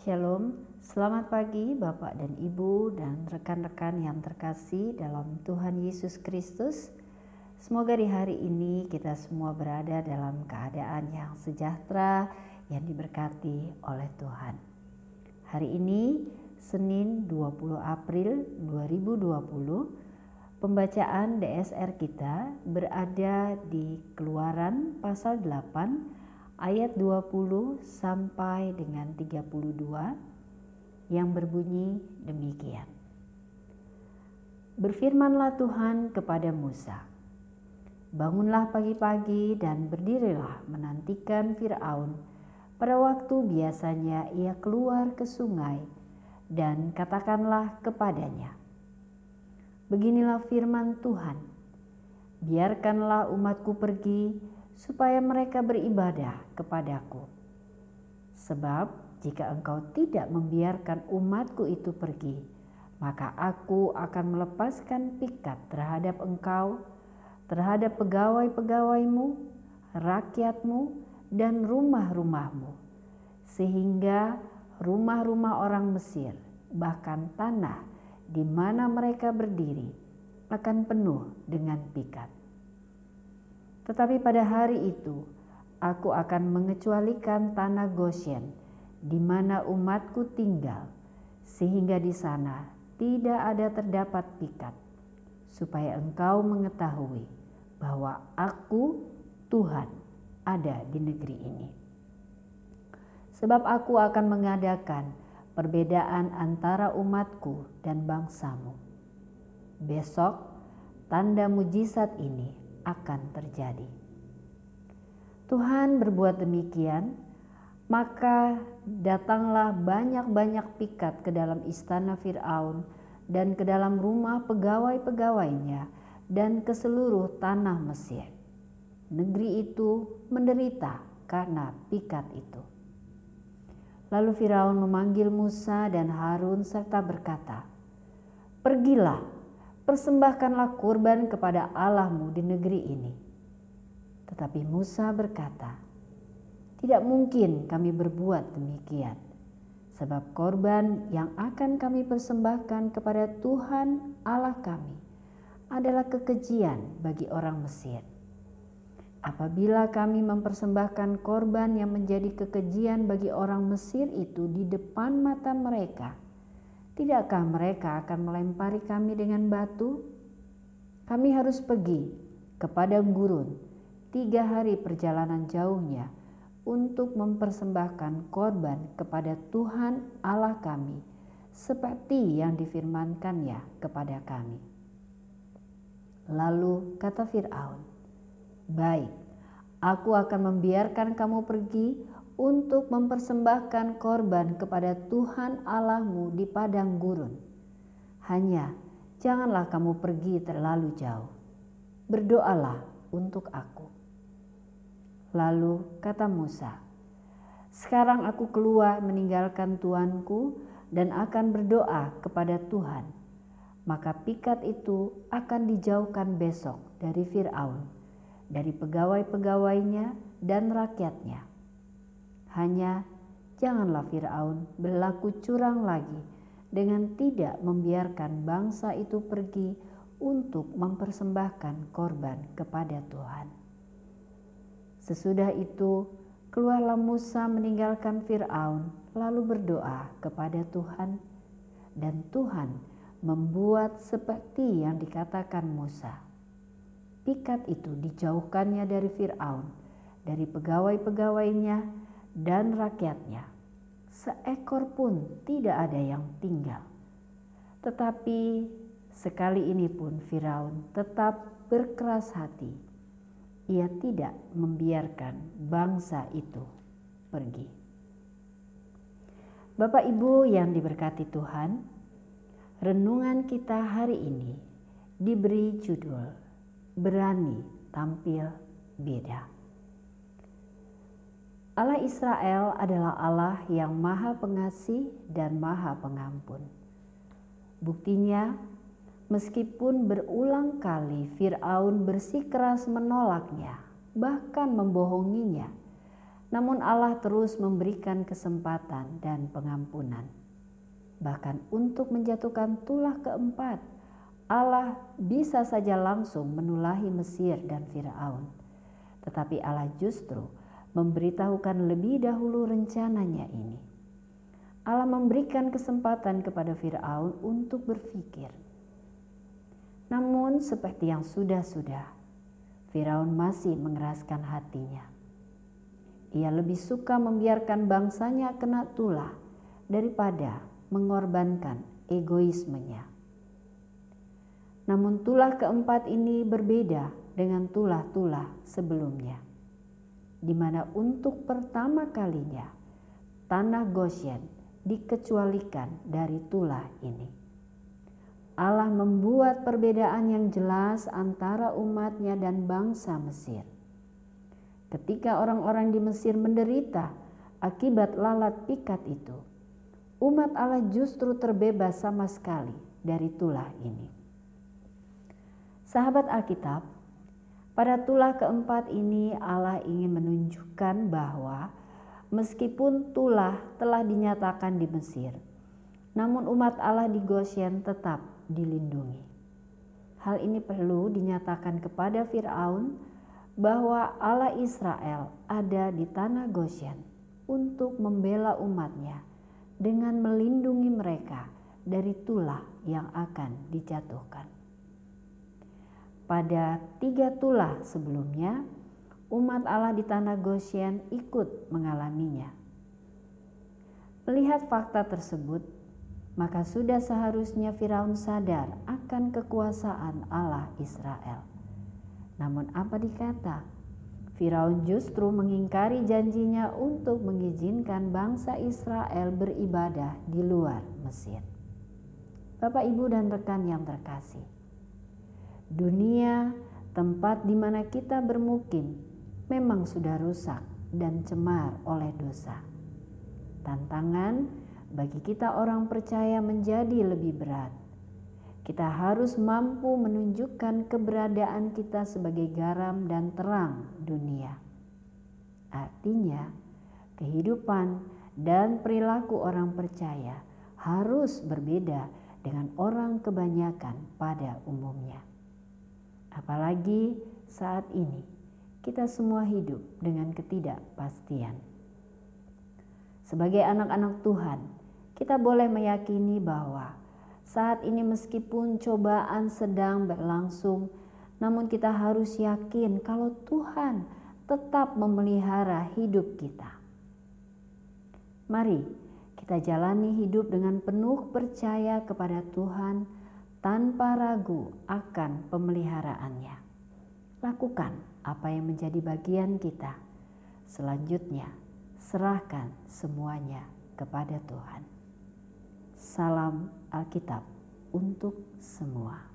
Shalom, selamat pagi Bapak dan Ibu dan rekan-rekan yang terkasih dalam Tuhan Yesus Kristus. Semoga di hari ini kita semua berada dalam keadaan yang sejahtera yang diberkati oleh Tuhan. Hari ini Senin 20 April 2020 pembacaan DSR kita berada di Keluaran pasal 8 ayat 20 sampai dengan 32 yang berbunyi demikian. Berfirmanlah Tuhan kepada Musa, Bangunlah pagi-pagi dan berdirilah menantikan Firaun pada waktu biasanya ia keluar ke sungai dan katakanlah kepadanya, Beginilah firman Tuhan, biarkanlah umatku pergi supaya mereka beribadah kepadaku. Sebab jika engkau tidak membiarkan umatku itu pergi, maka aku akan melepaskan pikat terhadap engkau, terhadap pegawai-pegawaimu, rakyatmu, dan rumah-rumahmu, sehingga rumah-rumah orang Mesir, bahkan tanah di mana mereka berdiri, akan penuh dengan pikat. Tetapi pada hari itu aku akan mengecualikan tanah Goshen di mana umatku tinggal sehingga di sana tidak ada terdapat pikat supaya engkau mengetahui bahwa aku Tuhan ada di negeri ini. Sebab aku akan mengadakan perbedaan antara umatku dan bangsamu. Besok tanda mujizat ini akan terjadi. Tuhan berbuat demikian, maka datanglah banyak-banyak pikat ke dalam istana Firaun dan ke dalam rumah pegawai-pegawainya dan ke seluruh tanah Mesir. Negeri itu menderita karena pikat itu. Lalu Firaun memanggil Musa dan Harun serta berkata, "Pergilah persembahkanlah kurban kepada Allahmu di negeri ini. Tetapi Musa berkata, tidak mungkin kami berbuat demikian, sebab korban yang akan kami persembahkan kepada Tuhan Allah kami adalah kekejian bagi orang Mesir. Apabila kami mempersembahkan korban yang menjadi kekejian bagi orang Mesir itu di depan mata mereka, Tidakkah mereka akan melempari kami dengan batu? Kami harus pergi kepada gurun tiga hari perjalanan jauhnya untuk mempersembahkan korban kepada Tuhan Allah kami seperti yang difirmankannya kepada kami. Lalu kata Fir'aun, Baik, aku akan membiarkan kamu pergi untuk mempersembahkan korban kepada Tuhan Allahmu di padang gurun. Hanya janganlah kamu pergi terlalu jauh. Berdoalah untuk aku. Lalu kata Musa, "Sekarang aku keluar meninggalkan tuanku dan akan berdoa kepada Tuhan." Maka pikat itu akan dijauhkan besok dari Firaun, dari pegawai-pegawainya dan rakyatnya hanya janganlah Firaun berlaku curang lagi dengan tidak membiarkan bangsa itu pergi untuk mempersembahkan korban kepada Tuhan. Sesudah itu, keluarlah Musa meninggalkan Firaun, lalu berdoa kepada Tuhan, dan Tuhan membuat seperti yang dikatakan Musa. Pikat itu dijauhkannya dari Firaun, dari pegawai-pegawainya, dan rakyatnya. Seekor pun tidak ada yang tinggal. Tetapi sekali ini pun Firaun tetap berkeras hati. Ia tidak membiarkan bangsa itu pergi. Bapak Ibu yang diberkati Tuhan, renungan kita hari ini diberi judul Berani Tampil Beda. Allah Israel adalah Allah yang Maha Pengasih dan Maha Pengampun. Buktinya, meskipun berulang kali Firaun bersikeras menolaknya, bahkan membohonginya, Namun Allah terus memberikan kesempatan dan pengampunan. Bahkan untuk menjatuhkan tulah keempat, Allah bisa saja langsung menulahi Mesir dan Firaun. Tetapi Allah justru memberitahukan lebih dahulu rencananya ini. Allah memberikan kesempatan kepada Firaun untuk berpikir. Namun seperti yang sudah-sudah, Firaun masih mengeraskan hatinya. Ia lebih suka membiarkan bangsanya kena tulah daripada mengorbankan egoismenya. Namun tulah keempat ini berbeda dengan tulah-tulah sebelumnya, di mana untuk pertama kalinya tanah Goshen dikecualikan dari tulah ini. Allah membuat perbedaan yang jelas antara umatnya dan bangsa Mesir. Ketika orang-orang di Mesir menderita akibat lalat pikat itu, umat Allah justru terbebas sama sekali dari tulah ini. Sahabat Alkitab, pada tulah keempat ini Allah ingin menunjukkan bahwa meskipun tulah telah dinyatakan di Mesir, namun umat Allah di Goshen tetap dilindungi. Hal ini perlu dinyatakan kepada Firaun bahwa Allah Israel ada di tanah Goshen untuk membela umatnya dengan melindungi mereka dari tulah yang akan dijatuhkan. Pada tiga tulah sebelumnya, umat Allah di tanah Goshen ikut mengalaminya. Melihat fakta tersebut, maka sudah seharusnya Firaun sadar akan kekuasaan Allah Israel. Namun apa dikata? Firaun justru mengingkari janjinya untuk mengizinkan bangsa Israel beribadah di luar Mesir. Bapak, Ibu, dan rekan yang terkasih, Dunia, tempat di mana kita bermukim, memang sudah rusak dan cemar oleh dosa. Tantangan bagi kita orang percaya menjadi lebih berat. Kita harus mampu menunjukkan keberadaan kita sebagai garam dan terang dunia. Artinya, kehidupan dan perilaku orang percaya harus berbeda dengan orang kebanyakan pada umumnya. Apalagi saat ini kita semua hidup dengan ketidakpastian. Sebagai anak-anak Tuhan, kita boleh meyakini bahwa saat ini meskipun cobaan sedang berlangsung, namun kita harus yakin kalau Tuhan tetap memelihara hidup kita. Mari kita jalani hidup dengan penuh percaya kepada Tuhan tanpa ragu akan pemeliharaannya. Lakukan apa yang menjadi bagian kita. Selanjutnya, serahkan semuanya kepada Tuhan. Salam Alkitab untuk semua.